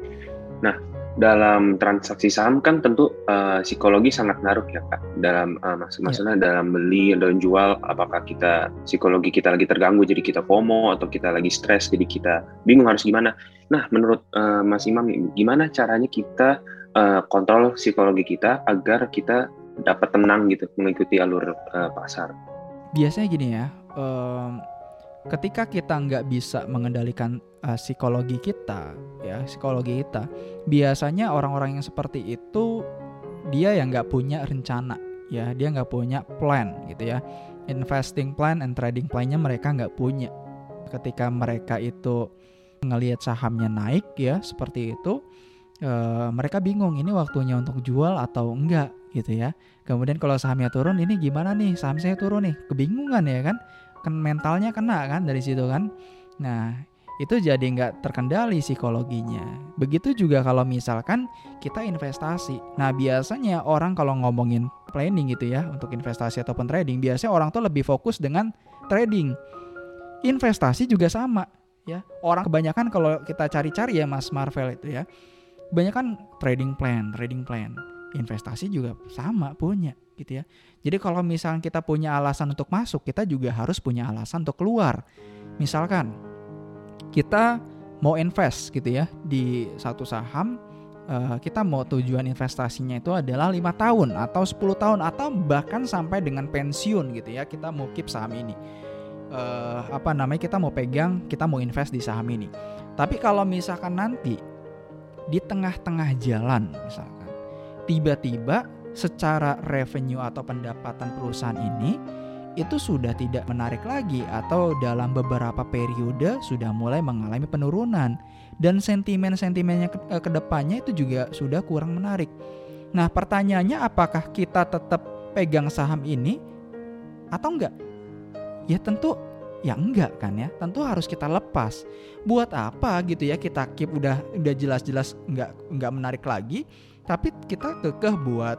Nah, dalam transaksi saham kan tentu uh, psikologi sangat ngaruh ya kak dalam uh, maksud iya. maksudnya yeah. dalam beli dan jual apakah kita psikologi kita lagi terganggu jadi kita FOMO atau kita lagi stres jadi kita bingung harus gimana nah menurut uh, Mas Imam gimana caranya kita uh, kontrol psikologi kita agar kita dapat tenang gitu mengikuti alur uh, pasar biasanya gini ya um, ketika kita nggak bisa mengendalikan uh, psikologi kita ya psikologi kita biasanya orang-orang yang seperti itu dia yang nggak punya rencana ya dia nggak punya plan gitu ya. Investing plan and trading plannya mereka nggak punya. Ketika mereka itu ngelihat sahamnya naik ya seperti itu uh, mereka bingung ini waktunya untuk jual atau enggak gitu ya. Kemudian kalau sahamnya turun ini gimana nih? Saham saya turun nih. Kebingungan ya kan mentalnya kena kan dari situ kan nah itu jadi nggak terkendali psikologinya. Begitu juga kalau misalkan kita investasi. Nah biasanya orang kalau ngomongin planning gitu ya untuk investasi ataupun trading, biasanya orang tuh lebih fokus dengan trading. Investasi juga sama ya. Orang kebanyakan kalau kita cari-cari ya Mas Marvel itu ya, kebanyakan trading plan, trading plan. Investasi juga sama punya gitu ya. Jadi kalau misalnya kita punya alasan untuk masuk, kita juga harus punya alasan untuk keluar. Misalkan kita mau invest gitu ya di satu saham uh, kita mau tujuan investasinya itu adalah lima tahun atau 10 tahun atau bahkan sampai dengan pensiun gitu ya kita mau keep saham ini uh, apa namanya kita mau pegang kita mau invest di saham ini tapi kalau misalkan nanti di tengah-tengah jalan misalkan tiba-tiba secara revenue atau pendapatan perusahaan ini itu sudah tidak menarik lagi atau dalam beberapa periode sudah mulai mengalami penurunan dan sentimen-sentimennya ke, eh, ke itu juga sudah kurang menarik. Nah, pertanyaannya apakah kita tetap pegang saham ini atau enggak? Ya tentu ya enggak kan ya. Tentu harus kita lepas. Buat apa gitu ya kita keep udah udah jelas-jelas enggak enggak menarik lagi, tapi kita kekeh buat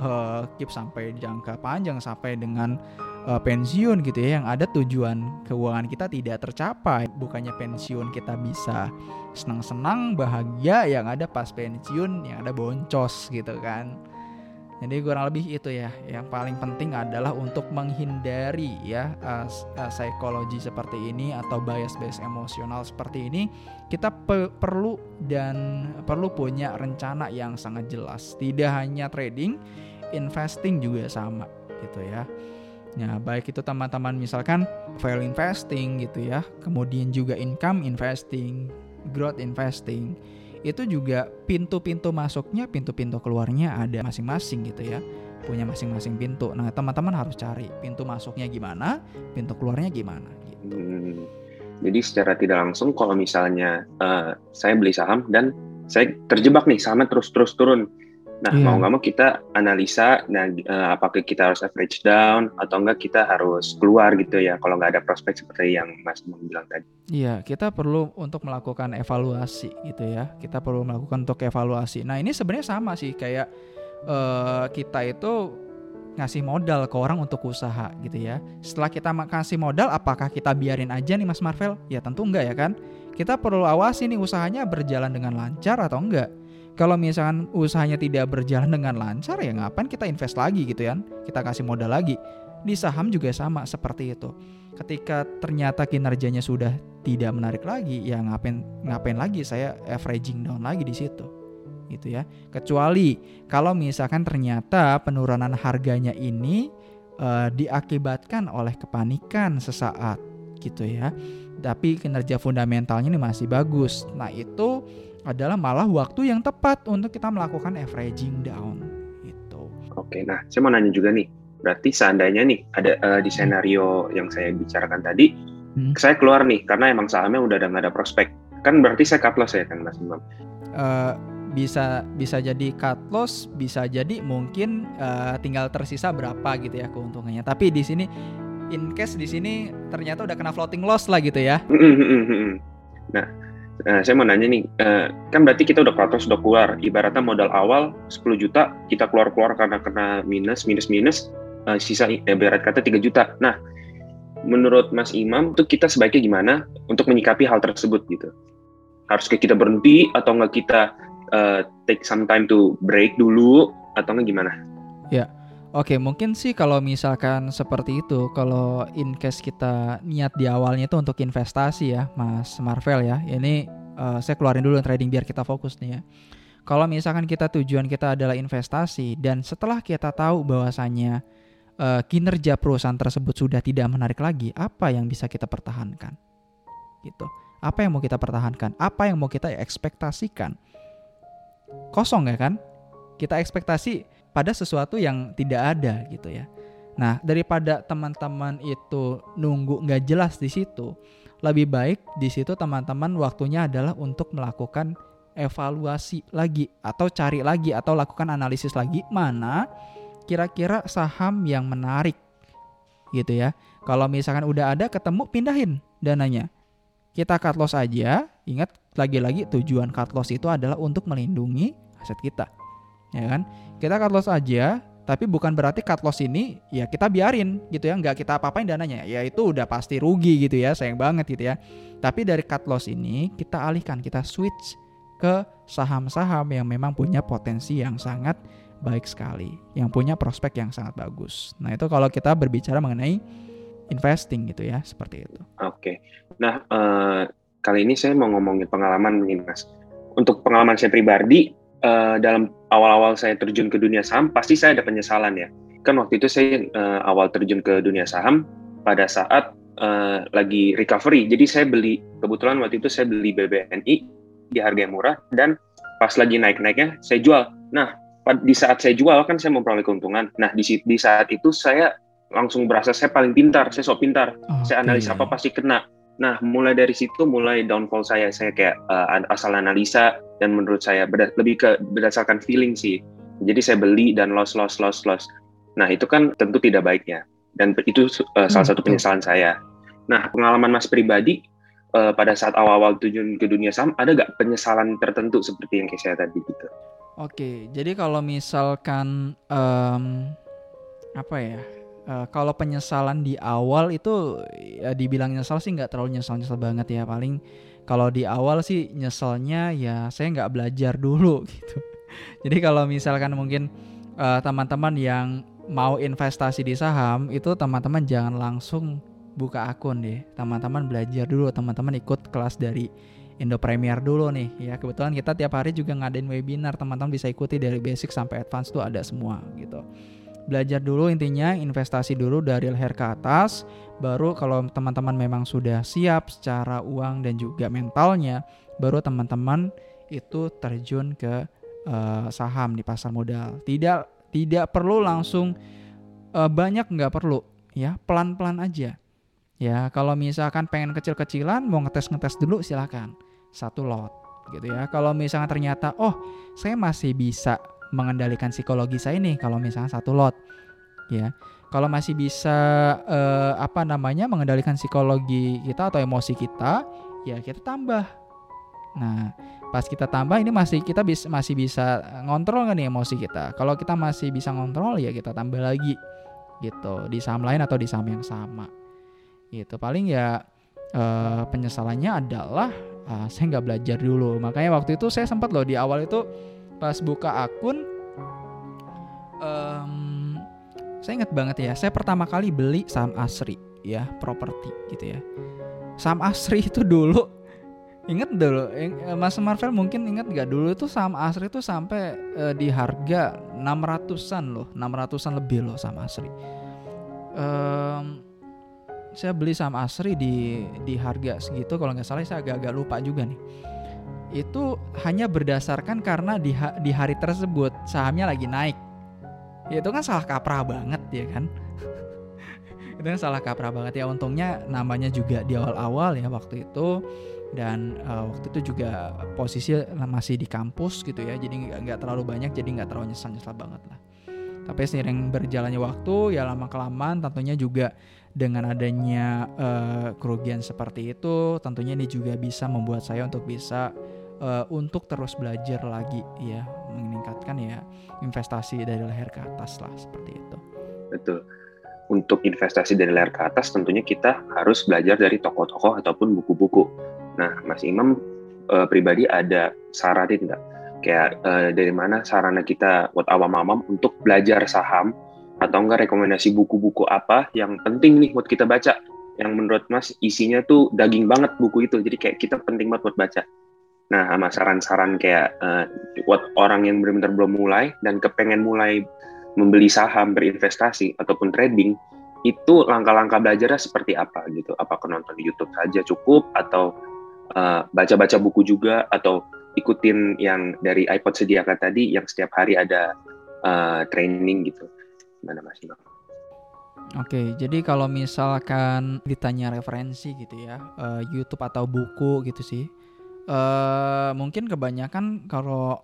uh, keep sampai jangka panjang sampai dengan uh, pensiun gitu ya yang ada tujuan keuangan kita tidak tercapai. Bukannya pensiun kita bisa senang-senang bahagia yang ada pas pensiun yang ada boncos gitu kan jadi kurang lebih itu ya. Yang paling penting adalah untuk menghindari ya uh, uh, psikologi seperti ini atau bias-bias emosional seperti ini kita pe perlu dan perlu punya rencana yang sangat jelas. Tidak hanya trading investing juga sama gitu ya. Ya, baik itu teman-teman misalkan value investing gitu ya, kemudian juga income investing, growth investing. Itu juga pintu-pintu masuknya, pintu-pintu keluarnya ada masing-masing gitu ya. Punya masing-masing pintu. Nah, teman-teman harus cari pintu masuknya gimana, pintu keluarnya gimana gitu. Hmm, jadi secara tidak langsung kalau misalnya uh, saya beli saham dan saya terjebak nih sahamnya terus-terus turun Nah, yeah. mau nggak mau kita analisa, nah uh, apakah kita harus average down atau enggak kita harus keluar gitu ya, kalau nggak ada prospek seperti yang Mas mau bilang tadi. Iya, kita perlu untuk melakukan evaluasi gitu ya. Kita perlu melakukan untuk evaluasi. Nah, ini sebenarnya sama sih kayak uh, kita itu ngasih modal ke orang untuk usaha gitu ya. Setelah kita kasih modal, apakah kita biarin aja nih Mas Marvel? Ya tentu enggak ya kan. Kita perlu awasi nih usahanya berjalan dengan lancar atau enggak kalau misalkan usahanya tidak berjalan dengan lancar ya ngapain kita invest lagi gitu ya kita kasih modal lagi. Di saham juga sama seperti itu. Ketika ternyata kinerjanya sudah tidak menarik lagi ya ngapain ngapain lagi saya averaging down lagi di situ? Gitu ya. Kecuali kalau misalkan ternyata penurunan harganya ini uh, diakibatkan oleh kepanikan sesaat gitu ya. Tapi kinerja fundamentalnya ini masih bagus. Nah itu adalah malah waktu yang tepat untuk kita melakukan averaging down itu. Oke, nah saya mau nanya juga nih, berarti seandainya nih ada uh, di senario yang saya bicarakan tadi, hmm. saya keluar nih karena emang sahamnya udah ada nggak ada prospek, kan berarti saya cut loss ya kan Mas Imam? Uh, bisa bisa jadi cut loss, bisa jadi mungkin uh, tinggal tersisa berapa gitu ya keuntungannya. Tapi di sini in case di sini ternyata udah kena floating loss lah gitu ya. Nah, Nah, saya mau nanya nih, uh, kan berarti kita udah katos udah keluar, ibaratnya modal awal 10 juta, kita keluar-keluar karena kena minus, minus, minus, uh, sisa ibarat kata 3 juta. Nah, menurut Mas Imam, tuh kita sebaiknya gimana untuk menyikapi hal tersebut gitu? Harus kita berhenti atau nggak kita uh, take some time to break dulu atau nggak gimana? Ya, Oke, mungkin sih kalau misalkan seperti itu, kalau in case kita niat di awalnya itu untuk investasi ya, Mas Marvel ya. Ini uh, saya keluarin dulu trading biar kita fokus nih ya. Kalau misalkan kita tujuan kita adalah investasi dan setelah kita tahu bahwasannya uh, kinerja perusahaan tersebut sudah tidak menarik lagi, apa yang bisa kita pertahankan? Gitu. Apa yang mau kita pertahankan? Apa yang mau kita ekspektasikan? Kosong ya kan? Kita ekspektasi pada sesuatu yang tidak ada gitu ya. Nah, daripada teman-teman itu nunggu nggak jelas di situ, lebih baik di situ teman-teman waktunya adalah untuk melakukan evaluasi lagi atau cari lagi atau lakukan analisis lagi mana kira-kira saham yang menarik gitu ya. Kalau misalkan udah ada ketemu pindahin dananya. Kita cut loss aja, ingat lagi-lagi tujuan cut loss itu adalah untuk melindungi aset kita ya kan? Kita cut loss aja tapi bukan berarti cut loss ini ya kita biarin gitu ya nggak kita apa-apain dananya. Ya itu udah pasti rugi gitu ya sayang banget gitu ya. Tapi dari cut loss ini kita alihkan kita switch ke saham-saham yang memang punya potensi yang sangat baik sekali yang punya prospek yang sangat bagus. Nah itu kalau kita berbicara mengenai investing gitu ya seperti itu. Oke. Nah uh, kali ini saya mau ngomongin pengalaman nih mas. Untuk pengalaman saya pribadi uh, dalam awal-awal saya terjun ke dunia saham, pasti saya ada penyesalan ya. Kan waktu itu saya uh, awal terjun ke dunia saham pada saat uh, lagi recovery. Jadi saya beli, kebetulan waktu itu saya beli BBNI di harga yang murah dan pas lagi naik-naiknya saya jual. Nah, di saat saya jual kan saya memperoleh keuntungan. Nah, di, di saat itu saya langsung berasa saya paling pintar, saya sok pintar. Okay. Saya analisa apa pasti kena. Nah, mulai dari situ mulai downfall saya. Saya kayak uh, asal analisa dan menurut saya lebih ke berdasarkan feeling sih. Jadi saya beli dan loss loss loss loss. Nah, itu kan tentu tidak baiknya. Dan itu uh, salah hmm, satu penyesalan saya. Nah, pengalaman Mas pribadi uh, pada saat awal-awal tujuan ke dunia saham ada gak penyesalan tertentu seperti yang kayak saya tadi gitu? Oke, jadi kalau misalkan um, apa ya? Uh, kalau penyesalan di awal itu ya dibilang nyesal sih nggak terlalu nyesal nyesal banget ya. Paling kalau di awal sih nyeselnya ya saya nggak belajar dulu gitu. Jadi kalau misalkan mungkin uh, teman-teman yang mau investasi di saham itu teman-teman jangan langsung buka akun deh. Teman-teman belajar dulu teman-teman ikut kelas dari Indo Premier dulu nih. Ya kebetulan kita tiap hari juga ngadain webinar. Teman-teman bisa ikuti dari basic sampai advance tuh ada semua gitu belajar dulu intinya investasi dulu dari leher ke atas baru kalau teman-teman memang sudah siap secara uang dan juga mentalnya baru teman-teman itu terjun ke uh, saham di pasar modal. Tidak tidak perlu langsung uh, banyak nggak perlu ya pelan-pelan aja. Ya kalau misalkan pengen kecil-kecilan mau ngetes-ngetes dulu silakan. Satu lot gitu ya. Kalau misalnya ternyata oh saya masih bisa mengendalikan psikologi saya nih kalau misalnya satu lot ya. Kalau masih bisa uh, apa namanya mengendalikan psikologi kita atau emosi kita ya kita tambah. Nah pas kita tambah ini masih kita bis, masih bisa ngontrol nggak nih emosi kita? Kalau kita masih bisa ngontrol ya kita tambah lagi gitu. Di saham lain atau di saham yang sama. Gitu. Paling ya uh, penyesalannya adalah uh, saya nggak belajar dulu. Makanya waktu itu saya sempat loh di awal itu pas buka akun um, saya ingat banget ya saya pertama kali beli saham Asri ya properti gitu ya. Saham Asri itu dulu inget dulu eh, Mas Marvel mungkin inget gak dulu itu saham Asri itu sampai uh, di harga 600-an loh 600-an lebih loh saham Asri. Um, saya beli saham Asri di di harga segitu kalau nggak salah saya agak-agak lupa juga nih itu hanya berdasarkan karena di, ha di hari tersebut sahamnya lagi naik. Ya itu kan salah kaprah banget ya kan. itu kan salah kaprah banget ya untungnya namanya juga di awal-awal ya waktu itu dan uh, waktu itu juga posisi masih di kampus gitu ya jadi nggak terlalu banyak jadi nggak terlalu nyesal nyesal banget lah tapi seiring berjalannya waktu ya lama kelamaan tentunya juga dengan adanya uh, kerugian seperti itu tentunya ini juga bisa membuat saya untuk bisa uh, untuk terus belajar lagi ya meningkatkan ya investasi dari leher ke atas lah seperti itu. Betul. Untuk investasi dari leher ke atas tentunya kita harus belajar dari tokoh-tokoh ataupun buku-buku. Nah, Mas Imam uh, pribadi ada saranin nggak? Kayak uh, dari mana sarana kita buat awam-awam untuk belajar saham atau enggak rekomendasi buku-buku apa yang penting nih buat kita baca yang menurut Mas isinya tuh daging banget buku itu jadi kayak kita penting banget buat baca Nah, sama saran-saran kayak uh, buat orang yang benar-benar belum mulai dan kepengen mulai membeli saham, berinvestasi ataupun trading, itu langkah-langkah belajarnya seperti apa gitu? Apakah nonton di YouTube saja cukup atau uh, baca-baca buku juga atau ikutin yang dari iPod sediakan tadi yang setiap hari ada uh, training gitu? Gimana Mas Imam? Oke, jadi kalau misalkan ditanya referensi gitu ya, uh, YouTube atau buku gitu sih, uh, mungkin kebanyakan kalau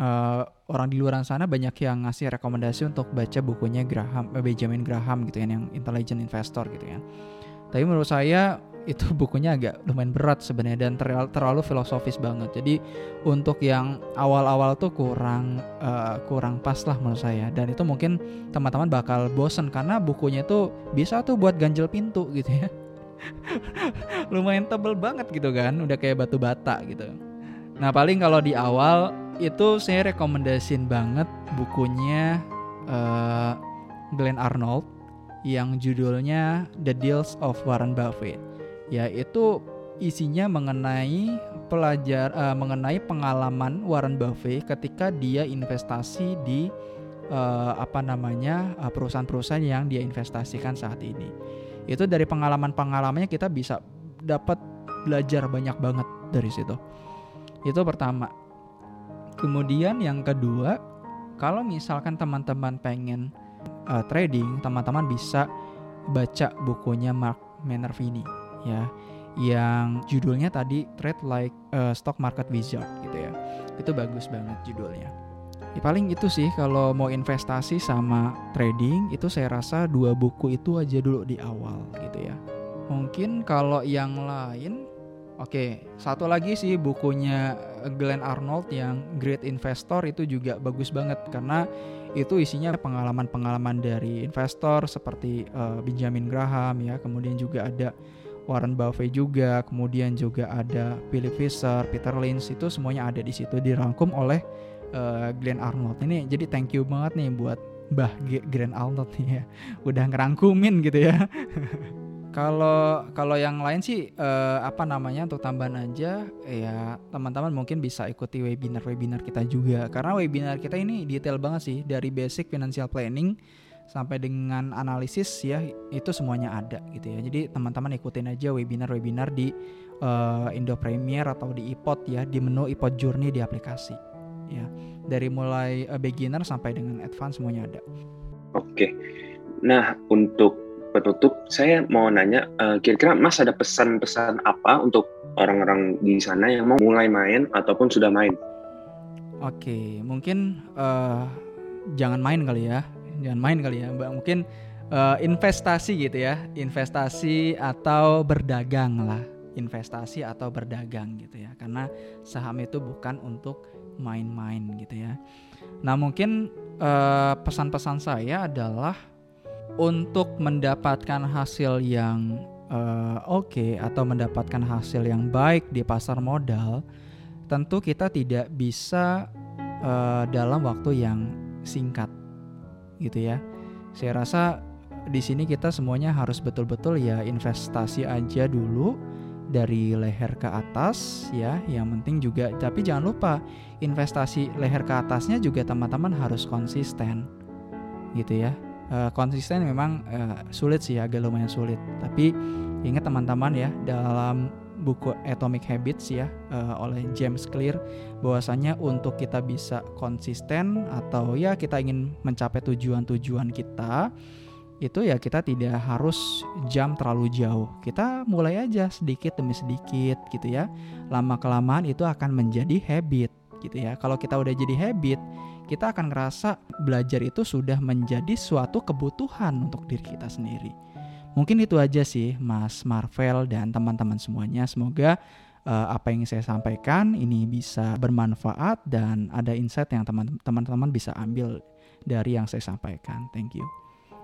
uh, orang di luar sana banyak yang ngasih rekomendasi untuk baca bukunya Graham, eh, Benjamin Graham gitu kan yang Intelligent Investor gitu kan. Tapi menurut saya itu bukunya agak lumayan berat sebenarnya dan terlalu, terlalu filosofis banget. Jadi untuk yang awal-awal tuh kurang uh, kurang pas lah menurut saya dan itu mungkin teman-teman bakal bosen karena bukunya itu bisa tuh buat ganjel pintu gitu ya. lumayan tebel banget gitu kan udah kayak batu bata gitu. Nah paling kalau di awal itu saya rekomendasiin banget bukunya uh, Glenn Arnold yang judulnya The Deals of Warren Buffett ya itu isinya mengenai pelajar uh, mengenai pengalaman Warren Buffett ketika dia investasi di uh, apa namanya perusahaan-perusahaan yang dia investasikan saat ini itu dari pengalaman-pengalamannya kita bisa dapat belajar banyak banget dari situ. Itu pertama. Kemudian yang kedua kalau misalkan teman-teman pengen uh, trading teman-teman bisa baca bukunya Mark Minervini ya. Yang judulnya tadi Trade Like a Stock Market Wizard gitu ya. Itu bagus banget judulnya Ya, paling itu sih kalau mau investasi sama trading itu saya rasa dua buku itu aja dulu di awal gitu ya. Mungkin kalau yang lain Oke, satu lagi sih bukunya Glenn Arnold yang Great Investor itu juga bagus banget karena itu isinya pengalaman-pengalaman dari investor seperti uh, Benjamin Graham ya, kemudian juga ada Warren Buffett juga, kemudian juga ada Philip Fisher, Peter Lynch itu semuanya ada di situ dirangkum oleh uh, Glenn Arnold. Ini jadi thank you banget nih buat Mbah Glenn Arnold nih ya. Udah ngerangkumin gitu ya. Kalau kalau yang lain sih uh, apa namanya untuk tambahan aja ya teman-teman mungkin bisa ikuti webinar-webinar kita juga. Karena webinar kita ini detail banget sih dari basic financial planning sampai dengan analisis ya itu semuanya ada gitu ya. Jadi teman-teman ikutin aja webinar-webinar di uh, Indo Premier atau di iPod ya di menu iPod Journey di aplikasi ya dari mulai uh, beginner sampai dengan advance semuanya ada. Oke, nah untuk penutup saya mau nanya eh, kira-kira Mas ada pesan-pesan apa untuk orang-orang di sana yang mau mulai main ataupun sudah main? Oke, mungkin uh, jangan main kali ya, jangan main kali ya, Mbak. Mungkin uh, investasi gitu ya, investasi atau berdagang lah, investasi atau berdagang gitu ya, karena saham itu bukan untuk main-main gitu ya. Nah mungkin uh, pesan-pesan saya adalah untuk mendapatkan hasil yang uh, oke okay, atau mendapatkan hasil yang baik di pasar modal, tentu kita tidak bisa uh, dalam waktu yang singkat, gitu ya. Saya rasa di sini kita semuanya harus betul-betul ya investasi aja dulu dari leher ke atas ya. Yang penting juga tapi jangan lupa investasi leher ke atasnya juga teman-teman harus konsisten gitu ya. E, konsisten memang e, sulit sih agak lumayan sulit. Tapi ingat teman-teman ya dalam buku Atomic Habits ya uh, oleh James Clear bahwasanya untuk kita bisa konsisten atau ya kita ingin mencapai tujuan-tujuan kita itu ya kita tidak harus jam terlalu jauh. Kita mulai aja sedikit demi sedikit gitu ya. Lama kelamaan itu akan menjadi habit gitu ya. Kalau kita udah jadi habit, kita akan ngerasa belajar itu sudah menjadi suatu kebutuhan untuk diri kita sendiri. Mungkin itu aja sih Mas Marvel dan teman-teman semuanya. Semoga uh, apa yang saya sampaikan ini bisa bermanfaat dan ada insight yang teman-teman bisa ambil dari yang saya sampaikan. Thank you.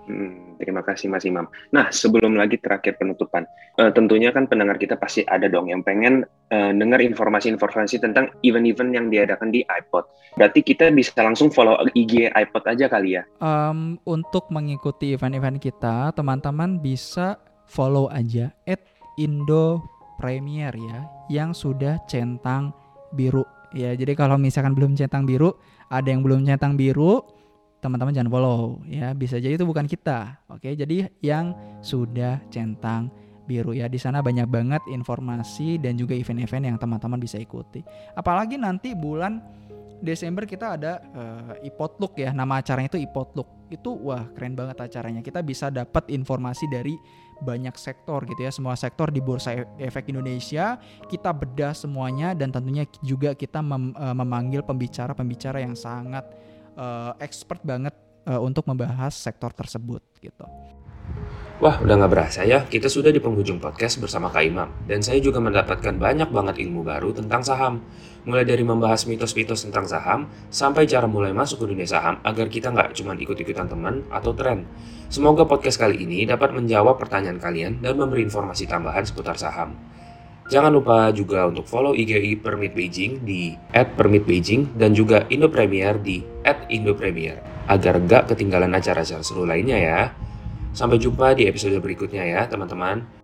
Hmm, terima kasih Mas Imam. Nah, sebelum lagi terakhir penutupan, uh, tentunya kan pendengar kita pasti ada dong yang pengen uh, dengar informasi-informasi tentang event-event yang diadakan di iPod. Berarti kita bisa langsung follow IG iPod aja kali ya? Um, untuk mengikuti event-event kita, teman-teman bisa follow aja at Indo Premier ya, yang sudah centang biru. Ya, jadi kalau misalkan belum centang biru, ada yang belum centang biru, teman-teman jangan follow ya. Bisa jadi itu bukan kita oke? Jadi yang sudah centang biru ya. Di sana banyak banget informasi dan juga event-event yang teman-teman bisa ikuti. Apalagi nanti bulan Desember kita ada uh, Ipotlook ya. Nama acaranya itu Ipotlook. Itu wah keren banget acaranya. Kita bisa dapat informasi dari banyak sektor gitu ya. Semua sektor di bursa e-, efek Indonesia kita bedah semuanya dan tentunya juga kita mem, uh, memanggil pembicara-pembicara yang sangat uh, expert banget uh, untuk membahas sektor tersebut gitu. Wah, udah nggak berasa ya, kita sudah di penghujung podcast bersama Kak Imam. Dan saya juga mendapatkan banyak banget ilmu baru tentang saham. Mulai dari membahas mitos-mitos tentang saham, sampai cara mulai masuk ke dunia saham agar kita nggak cuma ikut-ikutan teman atau tren. Semoga podcast kali ini dapat menjawab pertanyaan kalian dan memberi informasi tambahan seputar saham. Jangan lupa juga untuk follow IGI Permit Beijing di @permitbeijing dan juga Indo Premier di @indopremier agar gak ketinggalan acara-acara seru lainnya ya. Sampai jumpa di episode berikutnya ya teman-teman.